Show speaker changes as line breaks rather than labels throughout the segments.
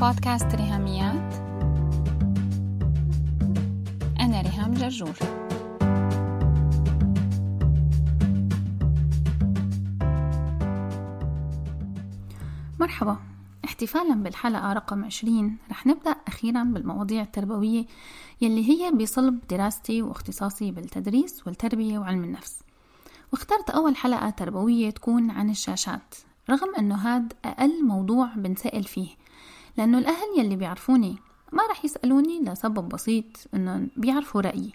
بودكاست ريهاميات. أنا ريهام جرجور. مرحبا. احتفالا بالحلقة رقم 20 رح نبدأ أخيرا بالمواضيع التربوية يلي هي بصلب دراستي واختصاصي بالتدريس والتربية وعلم النفس. واخترت أول حلقة تربوية تكون عن الشاشات رغم أنه هاد أقل موضوع بنسأل فيه. لأنه الأهل يلي بيعرفوني ما رح يسألوني لسبب بسيط أنه بيعرفوا رأيي.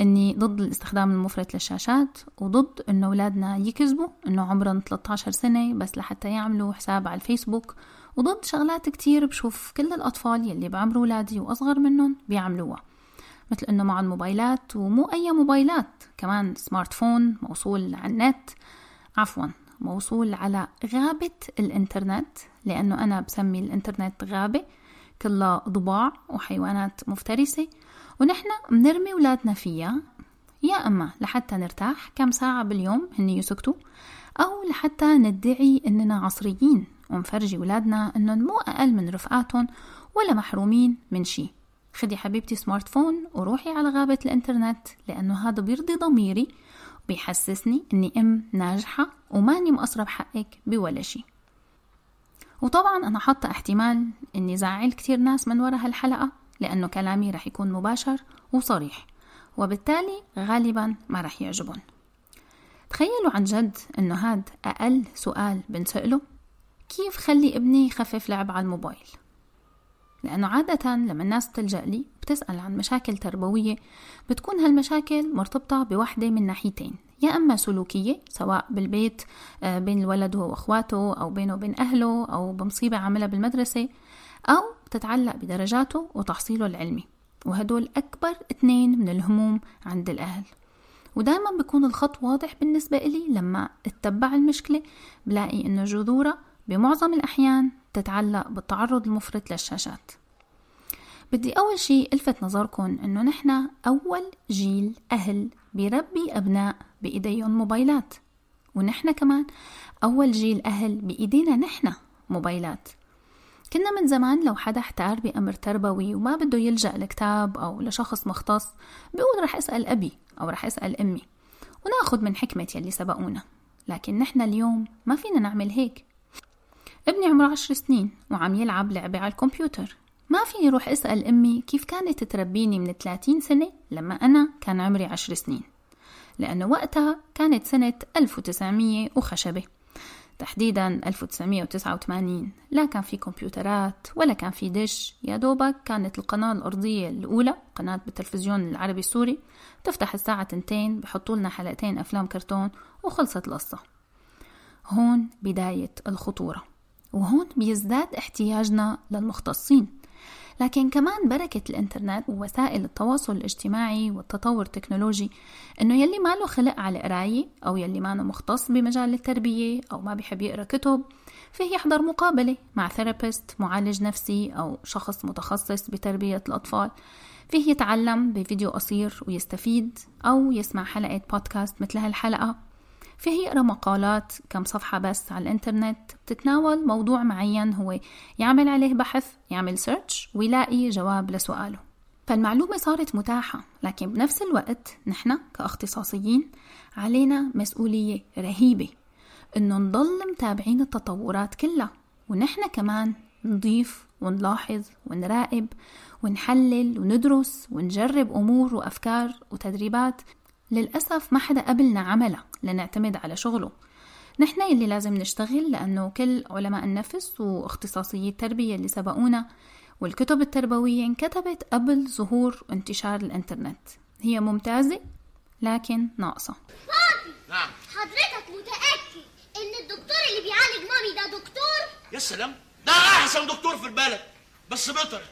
أني ضد الاستخدام المفرط للشاشات وضد أنه أولادنا يكذبوا أنه عمرهم 13 سنة بس لحتى يعملوا حساب على الفيسبوك. وضد شغلات كتير بشوف كل الأطفال يلي بعمر أولادي وأصغر منهم بيعملوها. مثل أنه معهم موبايلات ومو أي موبايلات كمان سمارت فون موصول على النت. عفوا موصول على غابة الإنترنت. لأنه أنا بسمي الإنترنت غابة كلها ضباع وحيوانات مفترسة. ونحن بنرمي ولادنا فيها يا أما لحتى نرتاح كم ساعة باليوم هن يسكتوا أو لحتى ندعي إننا عصريين ونفرجي ولادنا إنهم مو أقل من رفقاتهم ولا محرومين من شي. خدي حبيبتي سمارت فون وروحي على غابة الإنترنت لأنه هذا بيرضي ضميري وبيحسسني إني أم ناجحة وماني مقصرة بحقك بولا شي. وطبعا أنا حاطة احتمال إني زعل كتير ناس من ورا هالحلقة لأنه كلامي رح يكون مباشر وصريح وبالتالي غالبا ما رح يعجبهم. تخيلوا عن جد إنه هاد أقل سؤال بنسأله كيف خلي ابني يخفف لعب على الموبايل؟ لأنه عادة لما الناس بتلجأ لي بتسأل عن مشاكل تربوية بتكون هالمشاكل مرتبطة بوحدة من ناحيتين يا إما سلوكية سواء بالبيت آه، بين الولد هو وأخواته أو بينه وبين أهله أو بمصيبة عملها بالمدرسة أو بتتعلق بدرجاته وتحصيله العلمي. وهدول أكبر اثنين من الهموم عند الأهل. ودائما بيكون الخط واضح بالنسبة إلي لما أتبع المشكلة بلاقي إنه جذورها بمعظم الأحيان تتعلق بالتعرض المفرط للشاشات. بدي أول شي ألفت نظركم إنه نحن أول جيل أهل بيربي أبناء بإيديهم موبايلات. ونحن كمان أول جيل أهل بإيدينا نحن موبايلات. كنا من زمان لو حدا احتار بأمر تربوي وما بده يلجأ لكتاب أو لشخص مختص بيقول رح أسأل أبي أو رح أسأل أمي وناخد من حكمة يلي سبقونا. لكن نحن اليوم ما فينا نعمل هيك. ابني عمره عشر سنين وعم يلعب لعبة على الكمبيوتر. ما فيني روح أسأل أمي كيف كانت تربيني من 30 سنة لما أنا كان عمري عشر سنين. لأنه وقتها كانت سنة 1900 وخشبة. تحديدا 1989 لا كان في كمبيوترات ولا كان في دش. يا دوبك كانت القناة الأرضية الأولى قناة بالتلفزيون العربي السوري تفتح الساعة تنتين بحطوا لنا حلقتين أفلام كرتون وخلصت القصة. هون بداية الخطورة. وهون بيزداد احتياجنا للمختصين. لكن كمان بركة الإنترنت ووسائل التواصل الاجتماعي والتطور التكنولوجي إنه يلي ما له خلق على القراية أو يلي ما مختص بمجال التربية أو ما بيحب يقرأ كتب فيه يحضر مقابلة مع therapist معالج نفسي أو شخص متخصص بتربية الأطفال. فيه يتعلم بفيديو قصير ويستفيد أو يسمع حلقة بودكاست مثل هالحلقة. فيه يقرأ مقالات كم صفحة بس على الإنترنت بتتناول موضوع معين هو يعمل عليه بحث يعمل سيرش ويلاقي جواب لسؤاله. فالمعلومة صارت متاحة لكن بنفس الوقت نحن كأختصاصيين علينا مسؤولية رهيبة إنه نضل متابعين التطورات كلها ونحن كمان نضيف ونلاحظ ونراقب ونحلل وندرس ونجرب أمور وأفكار وتدريبات للأسف ما حدا قبلنا عملها لنعتمد على شغله. نحن اللي لازم نشتغل لأنه كل علماء النفس واختصاصيي التربية اللي سبقونا والكتب التربوية انكتبت قبل ظهور وانتشار الإنترنت. هي ممتازة لكن ناقصة.
فاضي! نعم. حضرتك متأكد إن الدكتور اللي بيعالج مامي ده دكتور؟
يا سلام! ده أحسن دكتور في البلد بس بطر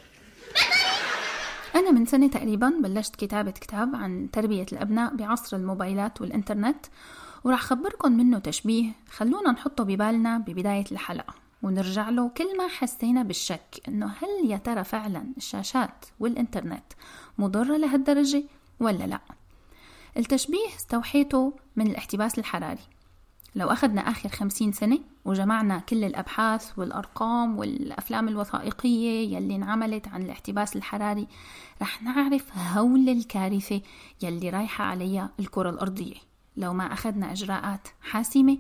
أنا من سنة تقريبا بلشت كتابة كتاب عن تربية الأبناء بعصر الموبايلات والإنترنت وراح خبركم منه تشبيه. خلونا نحطه ببالنا ببداية الحلقة ونرجع له كل ما حسينا بالشك إنه هل يا ترى فعلا الشاشات والإنترنت مضرة لهالدرجة ولا لا. التشبيه استوحيته من الاحتباس الحراري. لو أخذنا آخر خمسين سنة وجمعنا كل الأبحاث والأرقام والأفلام الوثائقية يلي انعملت عن الاحتباس الحراري رح نعرف هول الكارثة يلي رايحة عليها الكرة الأرضية. لو ما أخذنا إجراءات حاسمة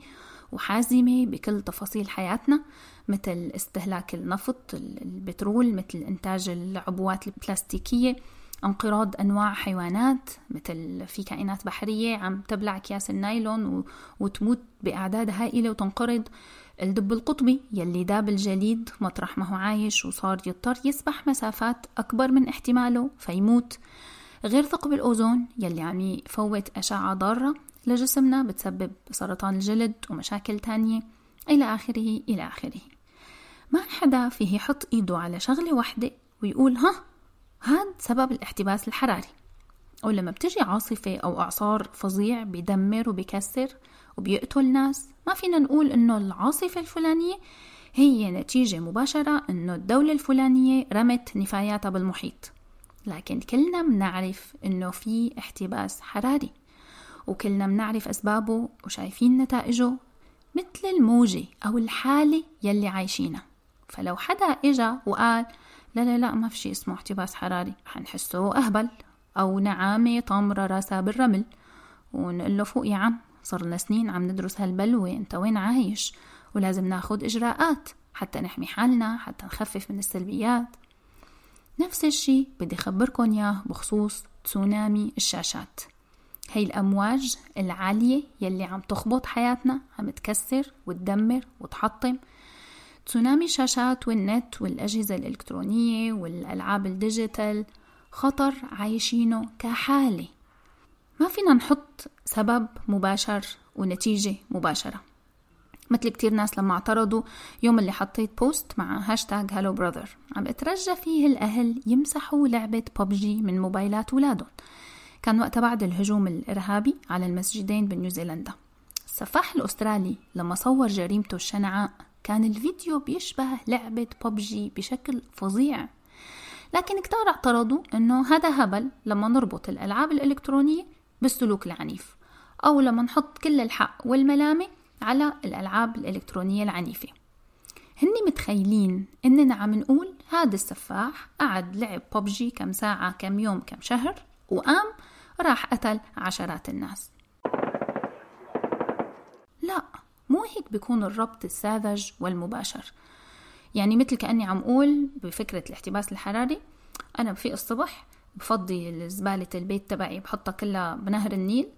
وحازمة بكل تفاصيل حياتنا مثل استهلاك النفط البترول مثل إنتاج العبوات البلاستيكية انقراض أنواع حيوانات مثل في كائنات بحرية عم تبلع أكياس النايلون وتموت بأعداد هائلة وتنقرض الدب القطبي يلي داب الجليد مطرح ما هو عايش وصار يضطر يسبح مسافات أكبر من احتماله فيموت. غير ثقب الأوزون يلي عم يفوت أشعة ضارة لجسمنا بتسبب سرطان الجلد ومشاكل تانية إلى آخره إلى آخره. ما حدا فيه يحط إيده على شغلة واحدة ويقول ها هاد سبب الاحتباس الحراري. ولما بتجي عاصفة أو إعصار فظيع بيدمر وبيكسر وبيقتل ناس ما فينا نقول إنه العاصفة الفلانية هي نتيجة مباشرة إنه الدولة الفلانية رمت نفاياتها بالمحيط. لكن كلنا بنعرف إنه في احتباس حراري وكلنا بنعرف أسبابه وشايفين نتائجه مثل الموجة أو الحالة يلي عايشينها. فلو حدا إجا وقال لا لا لا ما في شيء اسمه احتباس حراري. حنحسه أهبل أو نعامة طامرة راسها بالرمل. ونقول له فوق يا عم صرنا سنين عم ندرس هالبلوة انت وين عايش؟ ولازم ناخد إجراءات حتى نحمي حالنا حتى نخفف من السلبيات. نفس الشي بدي خبركن ياه بخصوص تسونامي الشاشات. هي الأمواج العالية يلي عم تخبط حياتنا عم تكسر وتدمر وتحطم. تسونامي الشاشات والنت والأجهزة الإلكترونية والألعاب ال digital خطر عايشينه كحالة. ما فينا نحط سبب مباشر ونتيجة مباشرة. مثل كتير ناس لما اعترضوا يوم اللي حطيت post مع hashtag hello brother. عم اترجى فيه الأهل يمسحوا لعبة ببجي من موبايلات ولادهم كان وقتها بعد الهجوم الإرهابي على المسجدين بنيوزيلندا. السفاح الأسترالي لما صور جريمته الشنعاء كان الفيديو بيشبه لعبة ببجي بشكل فظيع. لكن كتار اعترضوا إنه هذا هبل لما نربط الألعاب الإلكترونية بالسلوك العنيف أو لما نحط كل الحق والملامة على الألعاب الإلكترونية العنيفة. هن متخيلين إننا عم نقول هذا السفاح قعد لعب ببجي كم ساعة كم يوم كم شهر؟ وقام راح قتل عشرات الناس. لا. مو هيك بيكون الربط الساذج والمباشر. يعني مثل كأني عم أقول بفكرة الاحتباس الحراري أنا بفيق الصبح بفضي زبالة البيت تبعي بحطها كلها بنهر النيل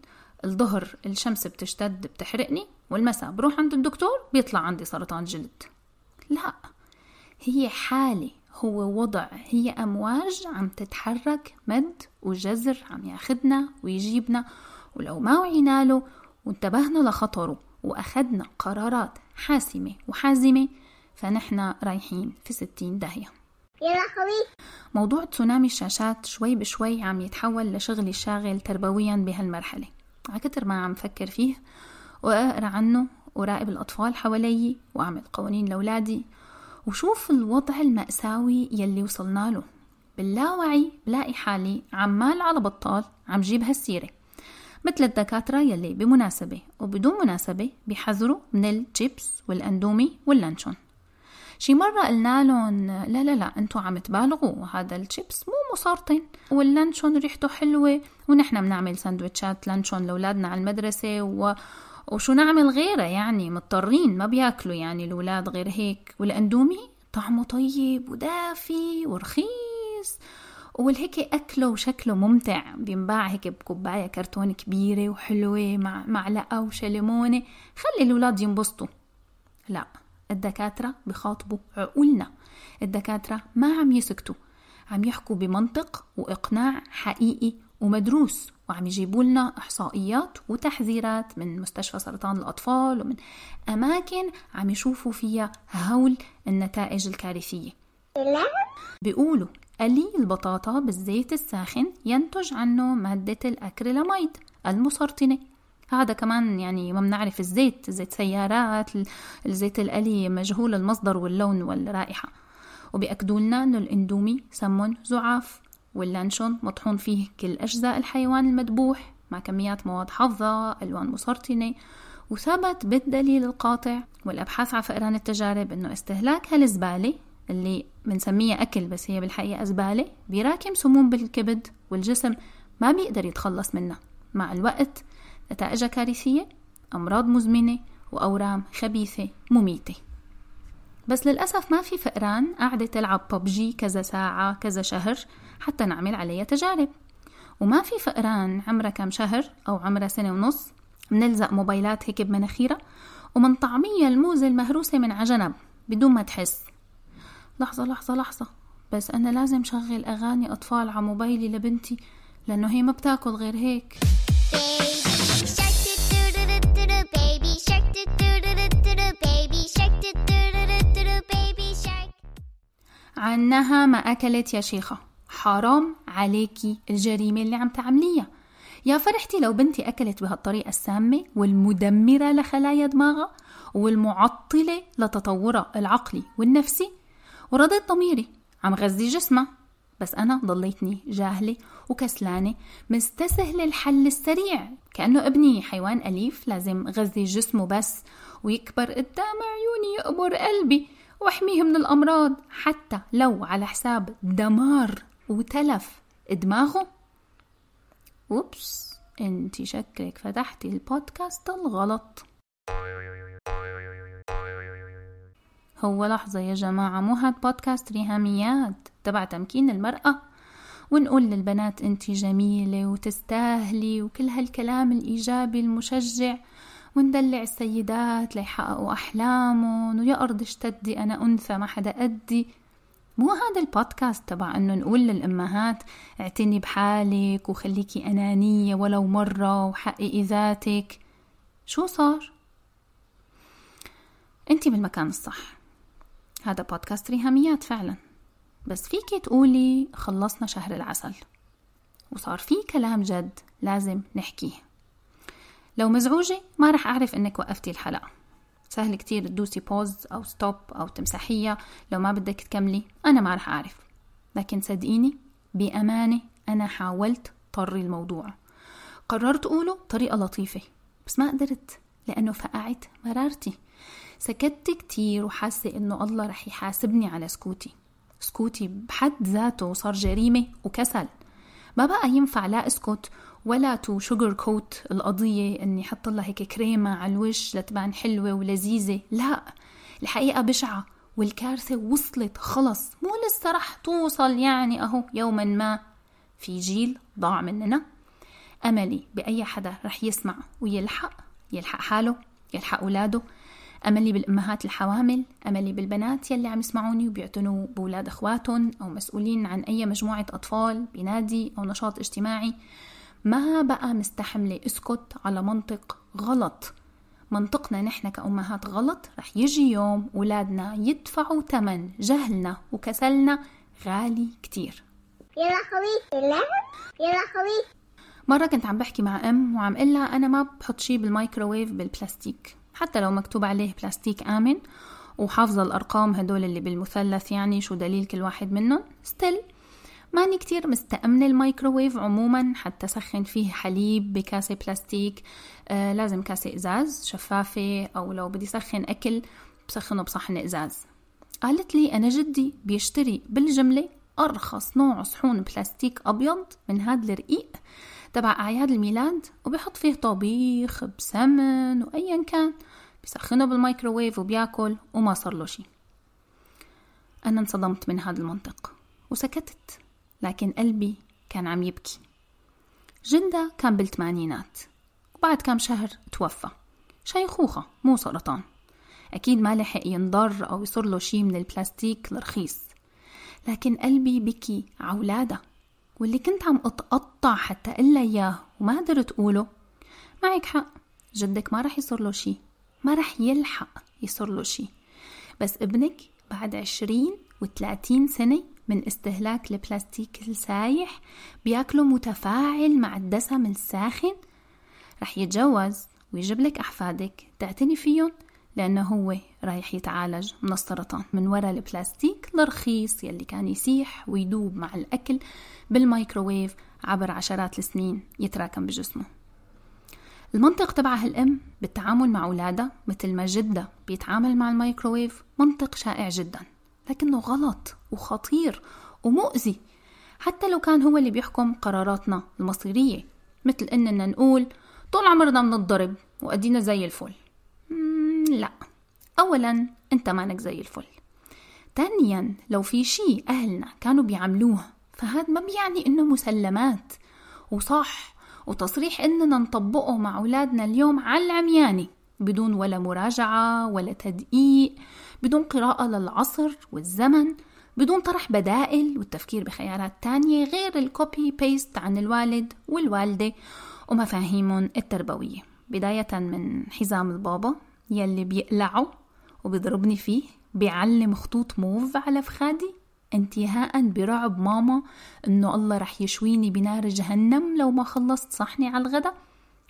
الظهر الشمس بتشتد بتحرقني والمساء بروح عند الدكتور بيطلع عندي سرطان جلد. لا هي حالة هو وضع هي أمواج عم تتحرك مد وجزر عم ياخدنا ويجيبنا ولو ما وعينا له وانتبهنا لخطره. وأخذنا قرارات حاسمة وحازمة فنحن رايحين في ستين داهية.
يا لهوي
موضوع تسونامي الشاشات شوي بشوي عم يتحول لشغلي الشاغل تربويا بهالمرحلة. عكتر ما عم فكر فيه وأقرأ عنه وراقب الأطفال حوالي وأعمل قوانين لأولادي وشوف الوضع المأساوي يلي وصلنا له. باللاوعي بلاقي حالي عمال على بطال عم جيب هالسيرة. مثل الدكاترة يلي بمناسبة وبدون مناسبة بيحذروا من الشيبس والأندومي واللانشون. شي مرة قلنا لهم لا لا لا انتو عم تبالغوا هذا الشيبس مو مسرطن واللانشون ريحته حلوة ونحن بنعمل سندوتشات لانشون لأولادنا على المدرسة و... وشو نعمل غيره يعني مضطرين ما بياكلوا يعني الأولاد غير هيك. والأندومي طعمه طيب ودافي ورخيص. والهيك أكلة وشكله ممتع. بينباع هيك بكوباية كرتون كبيرة وحلوة مع معلقة وشلمونة خلي الأولاد ينبسطوا. لا الدكاترة بخاطبوا عقولنا. الدكاترة ما عم يسكتوا. عم يحكوا بمنطق وإقناع حقيقي ومدروس وعم يجيبوا لنا إحصائيات وتحذيرات من مستشفى سرطان الأطفال ومن أماكن عم يشوفوا فيها هول النتائج الكارثية. بيقولوا قلي البطاطا بالزيت الساخن ينتج عنه مادة الأكريلاميد المسرطنة. هذا كمان يعني ما بنعرف الزيت زيت سيارات الزيت القلي مجهول المصدر واللون والرائحة. وبيأكدوا لنا أنه الإندومي سمن زعاف واللانشون مطحون فيه كل أجزاء الحيوان المذبوح مع كميات مواد حافظة ألوان مسرطنة وثبت بالدليل القاطع. والأبحاث على فئران التجارب أنه استهلاك هالزبالة اللي بنسميها أكل بس هي بالحقيقة زبالة بيراكم سموم بالكبد والجسم ما بيقدر يتخلص منها. مع الوقت نتائجها كارثية أمراض مزمنة وأورام خبيثة مميتة. بس للأسف ما في فئران قاعدة تلعب ببجي كذا ساعة كذا شهر حتى نعمل عليها تجارب. وما في فئران عمرها كم شهر أو عمرها سنة ونص منلزق موبايلات هيك بمناخيرها ومن طعمية الموزة المهروسة من عجنب بدون ما تحس. لحظة لحظة لحظة. بس أنا لازم شغل أغاني أطفال على موبايلي لبنتي لأنه هي ما بتاكل غير هيك. عنها ما أكلت يا شيخة. حرام عليكي الجريمة اللي عم تعمليها. يا فرحتي لو بنتي أكلت بهالطريقة السامة والمدمرة لخلايا دماغها والمعطلة لتطورها العقلي والنفسي ورضيت ضميري عم غذي جسمها بس أنا ضليتني جاهلة وكسلانة مستسهلة الحل السريع. كأنه ابني حيوان أليف لازم غذي جسمه بس ويكبر قدام عيوني يقبر قلبي وأحميه من الأمراض. حتى لو على حساب دمار وتلف دماغه وبس انتي شكلك فتحتي البودكاست الغلط. هو لحظة يا جماعة مو هاد بودكاست ريهاميات تبع تمكين المرأة؟ ونقول للبنات انتي جميلة وتستاهلي وكل هالكلام الإيجابي المشجع. وندلع السيدات ليحققوا أحلامهم ويا أرض اشتدي أنا أنثى ما حدا قدي مو هذا البودكاست تبع إنه نقول للأمهات اعتني بحالك وخليكي أنانية ولو مرة وحققي ذاتك. شو صار؟ انتي بالمكان الصح. هذا بودكاست ريهاميات فعلا. بس فيكي تقولي خلصنا شهر العسل. وصار في كلام جد لازم نحكيه. لو مزعوجة ما رح أعرف إنك وقفتي الحلقة. سهل كتير تدوسي pause أو stop أو تمسحيها لو ما بدك تكملي أنا ما رح أعرف. لكن صدقيني بأمانة أنا حاولت طري الموضوع. قررت أقوله بطريقة لطيفة بس ما قدرت لأنه فقعت مرارتي. سكت كتير وحاسة إنه الله رح يحاسبني على سكوتي. سكوتي بحد ذاته صار جريمة وكسل. ما بقى ينفع لا اسكت ولا to sugarcoat القضية إني حط لها هيك كريمة على الوش لتبان حلوة ولذيذة. لا الحقيقة بشعة والكارثة وصلت خلص. مو لسه رح توصل يعني أهو يوما ما. في جيل ضاع مننا. أملي بأي حدا رح يسمع ويلحق يلحق حاله يلحق أولاده. أملي بالأمهات الحوامل أملي بالبنات يلي عم يسمعوني وبيعتنوا بولاد أخواتهم أو مسؤولين عن أي مجموعة أطفال بنادي أو نشاط اجتماعي ما بقى مستحملة أسكت على منطق غلط. منطقنا نحن كأمهات غلط رح يجي يوم ولادنا يدفعوا تمن جهلنا وكسلنا غالي كتير.
يلا خوي يلا خوي.
مرة كنت عم بحكي مع أم وعم قلها أنا ما بحط شي بالمايكروويف بالبلاستيك. حتى لو مكتوب عليه بلاستيك آمن وحافظة الأرقام هدول اللي بالمثلث يعني شو دليل كل واحد منهم. still ماني كتير مستأمنة الميكروويف عموما حتى سخن فيه حليب بكاسة بلاستيك آه لازم كاسة إزاز شفافة أو لو بدي سخن أكل بسخنه بصحن إزاز. قالت لي أنا جدي بيشتري بالجملة أرخص نوع صحون بلاستيك أبيض من هاد الرقيق تبع أعياد الميلاد وبيحط فيه طبيخ بسمن وأيا كان بسخنه بالميكروويف وبياكل وما صار له شي. أنا انصدمت من هذا المنطق وسكتت لكن قلبي كان عم يبكي. جندا كان بالثمانينات وبعد كم شهر توفى. شيخوخة مو سرطان. أكيد ما لحق ينضر أو يصير له شي من البلاستيك الرخيص. لكن قلبي بكي عولادة واللي كنت عم أتقطع حتى إلا إياه وما قدرت أقوله. معك حق جدك ما رح يصير له شي. ما رح يلحق يصير له شي. بس ابنك بعد عشرين وثلاثين سنة من استهلاك البلاستيك السايح بياكله متفاعل مع الدسم الساخن. رح يتجوز ويجيب لك أحفادك تعتني فيهم لأنه هو رايح يتعالج من السرطان. من وراء البلاستيك الرخيص يلي كان يسيح ويدوب مع الأكل بالميكروويف عبر عشرات السنين يتراكم بجسمه. المنطق تبعها الأم بالتعامل مع أولادها مثل ما جدها بيتعامل مع الميكروويف منطق شائع جدا لكنه غلط وخطير ومؤذي. حتى لو كان هو اللي بيحكم قراراتنا المصيرية مثل إننا نقول طول عمرنا بنضرب وأدينا زي الفل. لا. أولا أنت مانك زي الفل. ثانيا لو في شي أهلنا كانوا بيعملوه فهذا ما بيعني إنه مسلمات. وصح وتصريح إننا نطبقه مع أولادنا اليوم على العمياني بدون ولا مراجعة ولا تدقيق بدون قراءة للعصر والزمن بدون طرح بدائل والتفكير بخيارات تانية غير الكوبي بيست عن الوالد والوالدة ومفاهيمهم التربوية. بداية من حزام البابا. يلي بيقلعه وبيضربني فيه بيعلم خطوط موف على فخادي انتهاء برعب ماما إنه الله رح يشويني بنار جهنم لو ما خلصت صحني على الغدا.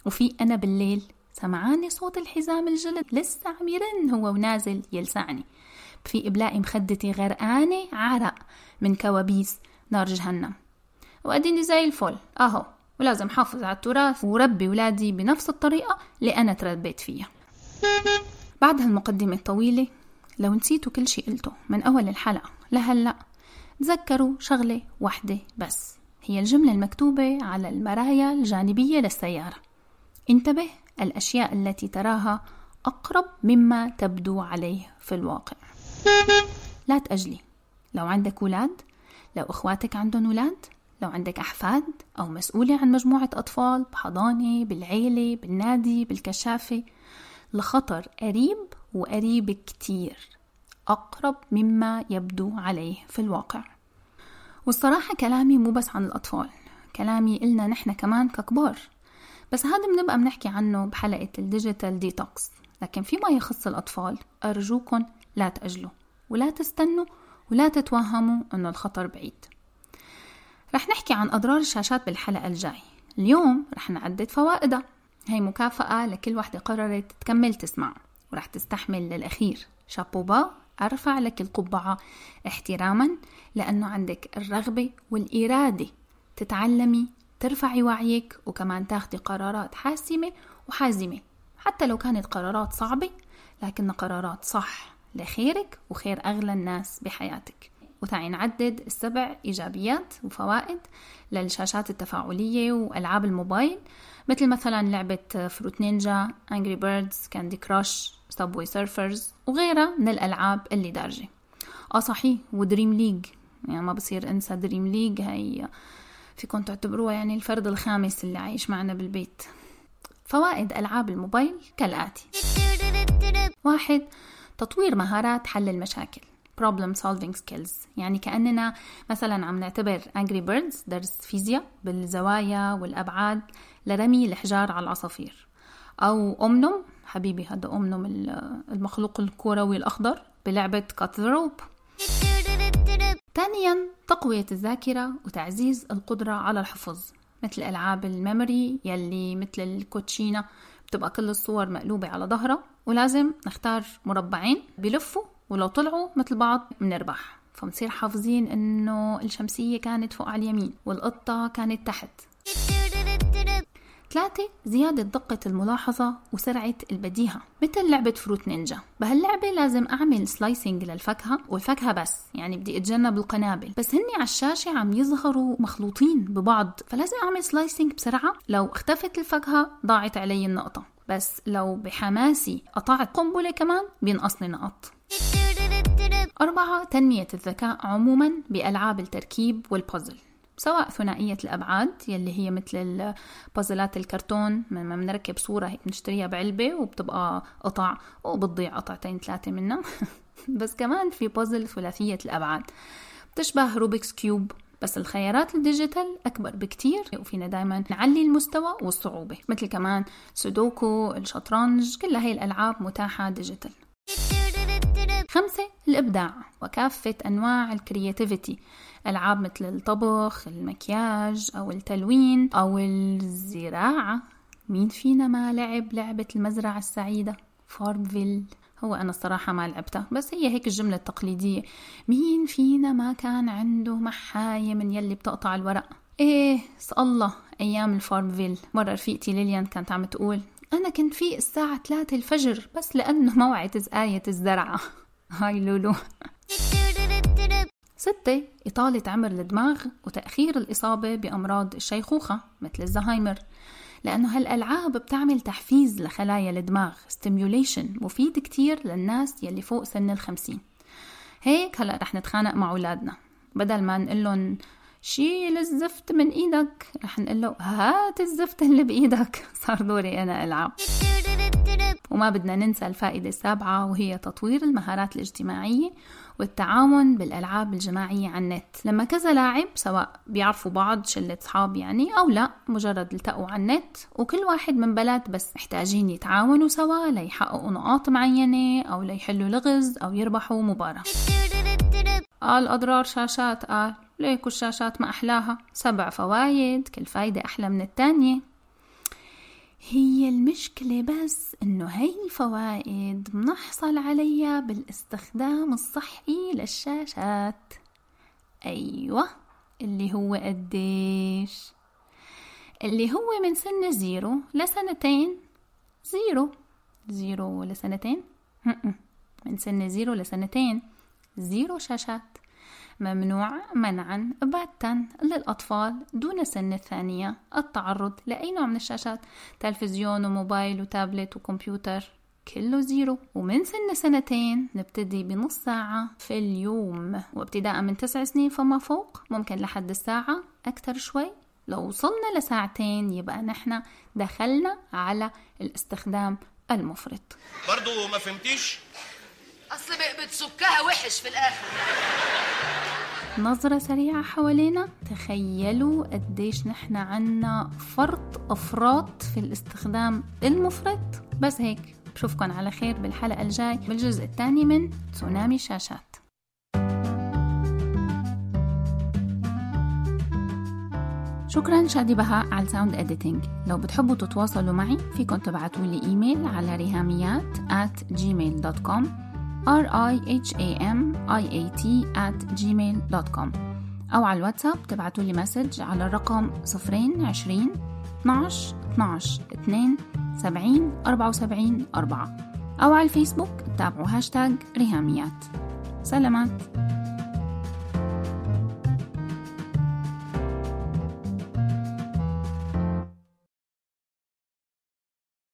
وفي أنا بالليل سمعاني صوت الحزام الجلد لسه عم يرن هو ونازل يلسعني. في إبلاء مخدتي غرقانة عرق من كوابيس نار جهنم. وأديني زي الفل. أهو ولازم حافظ على التراث. وربي ولادي بنفس الطريقة اللي أنا تربيت فيها. بعد هالمقدمة الطويلة لو نسيتوا كل شي قلته من أول الحلقة لهلأ تذكروا شغلة واحدة بس هي الجملة المكتوبة على المرايا الجانبية للسيارة. انتبه الأشياء التي تراها أقرب مما تبدو عليه في الواقع. لا تأجلي. لو عندك ولاد لو إخواتك عندهم ولاد لو عندك أحفاد أو مسؤولة عن مجموعة أطفال بحضانة بالعيلة بالنادي بالكشافة لخطر قريب وقريب كتير أقرب مما يبدو عليه في الواقع. والصراحة كلامي مو بس عن الأطفال كلامي إلنا نحن كمان ككبار. بس هذا بنبقى بنحكي عنه بحلقة ال digital detox. لكن فيما يخص الأطفال أرجوكم لا تأجلوا ولا تستنوا ولا تتوهموا أنه الخطر بعيد. رح نحكي عن أضرار الشاشات بالحلقة الجاي. اليوم رح نعدد فوائدها. هي مكافأة لكل وحدة قررت تكمل تسمع ورح تستحمل للأخير. شابوبا أرفع لك القبعة. احتراما لأنه عندك الرغبة والإرادة تتعلمي ترفعي وعيك وكمان تاخدي قرارات حاسمة وحازمة. حتى لو كانت قرارات صعبة لكن قرارات صح لخيرك وخير أغلى الناس بحياتك. وتعي نعدد السبع إيجابيات وفوائد للشاشات التفاعلية وألعاب الموبايل. مثل مثلا لعبة Fruit Ninja، Angry Birds، Candy Crush، Subway Surfers وغيرها من الألعاب اللي دارجة. آه صحيح و Dream League يعني ما بصير أنسى Dream League هي فيكم تعتبروها يعني الفرد الخامس اللي عايش معنا بالبيت. فوائد ألعاب الموبايل كالآتي. واحد تطوير مهارات حل المشاكل. Problem solving skills. يعني كأننا مثلا عم نعتبر Angry Birds درس فيزياء بالزوايا والأبعاد. لرمي الحجار على العصافير. أو Om Nom حبيبي هذا Om Nom المخلوق الكروي الأخضر بلعبة Cut the Rope ثانيا تقوية الذاكرة وتعزيز القدرة على الحفظ مثل ألعاب ال memory يلي مثل الكوتشينا بتبقى كل الصور مقلوبة على ظهرها. ولازم نختار مربعين بلفوا ولو طلعوا مثل بعض بنربح فبنصير حافظين إنه الشمسية كانت فوق على اليمين والقطة كانت تحت. ثلاثة زيادة دقة الملاحظة وسرعة البديهة. مثل لعبة Fruit Ninja. بهاللعبة لازم أعمل slicing للفاكهة والفاكهة بس. يعني بدي أتجنب القنابل. بس هني على الشاشة عم يظهروا مخلوطين ببعض. فلازم أعمل slicing بسرعة. لو اختفت الفاكهة ضاعت علي النقطة. بس لو بحماسي قطعت قنبلة كمان بينقصني نقط. أربعة تنمية الذكاء عموما بألعاب التركيب والبازل سواء ثنائية الأبعاد يلي هي مثل بازلات الكرتون لما بنركب صورة هيك بنشتريها بعلبة وبتبقى قطع وبتضيع قطعتين ثلاثة منها. بس كمان في بازل ثلاثية الأبعاد. بتشبه Rubik's Cube بس الخيارات ال digital أكبر بكتير وفينا دايما نعلي المستوى والصعوبة مثل كمان سودوكو الشطرنج كل هاي الألعاب متاحة digital. خمسة الإبداع وكافة أنواع ال creativity ألعاب مثل الطبخ المكياج أو التلوين أو الزراعة. مين فينا ما لعب لعبة المزرعة السعيدة؟ FarmVille هو أنا الصراحة ما لعبتها بس هي هيك الجملة التقليدية. مين فينا ما كان عنده محاية من يلي بتقطع الورق؟ إيه الله أيام الفارمفيل مرة رفيقتي ليليان كانت عم تقول أنا كنت في الساعة 3 الفجر بس لأنه موعد آية الزرعة. هاي لولو. ستة إطالة عمر الدماغ وتأخير الإصابة بأمراض الشيخوخة مثل الزهايمر لأنه هالألعاب بتعمل تحفيز لخلايا الدماغ stimulation مفيد كتير للناس يلي فوق سن الخمسين. هيك هلأ رح نتخانق مع أولادنا. بدل ما لهم شيل الزفت من إيدك رح نقول له هات الزفت اللي بإيدك صار دوري أنا ألعب. وما بدنا ننسى الفائدة السابعة وهي تطوير المهارات الاجتماعية والتعاون بالألعاب الجماعية على النت. لما كذا لاعب سواء بيعرفوا بعض شلة صحاب يعني أو لا مجرد التقوا على النت وكل واحد من بلد بس محتاجين يتعاونوا سوا ليحققوا نقاط معينة أو ليحلوا لغز أو يربحوا مباراة. قال أضرار شاشات. قال ليكو الشاشات ما أحلاها. سبع فوايد كل فايدة أحلى من التانية. هي المشكلة بس إنه هاي الفوائد بنحصل عليها بالاستخدام الصحي للشاشات. أيوة اللي هو قديش؟ اللي هو من سن zero لسنتين. zero. zero لسنتين؟ من سن zero لسنتين. zero شاشات. ممنوع منعا باتا للأطفال دون سن الثانية. التعرض لأي نوع من الشاشات تلفزيون وموبايل وتابلت وكمبيوتر كله zero. ومن سن سنتين نبتدي بنص ساعة في اليوم. وابتداء من تسع سنين فما فوق. ممكن لحد الساعة أكتر شوي. لو وصلنا لساعتين يبقى نحن دخلنا على الاستخدام المفرط.
برضو ما فهمتيش؟
أصل بتسكها وحش في الآخر.
نظرة سريعة حوالينا. تخيلوا قديش نحن عنا فرط أفراط في الاستخدام المفرط. بس هيك بشوفكن على خير بالحلقة الجاي. بالجزء الثاني من تسونامي شاشات. شكرا شادي بهاء على ال sound editing لو بتحبوا تتواصلوا معي فيكن تبعتوا لي إيميل على ريهاميات at gmail.com r i h a m i a t at gmail.com أو على الواتساب تبعتوا لي message على الرقم صفرين عشرين 12 12 2 70 74 4 أو على الفيسبوك تابعوا هاشتاج ريهاميات. سلامات.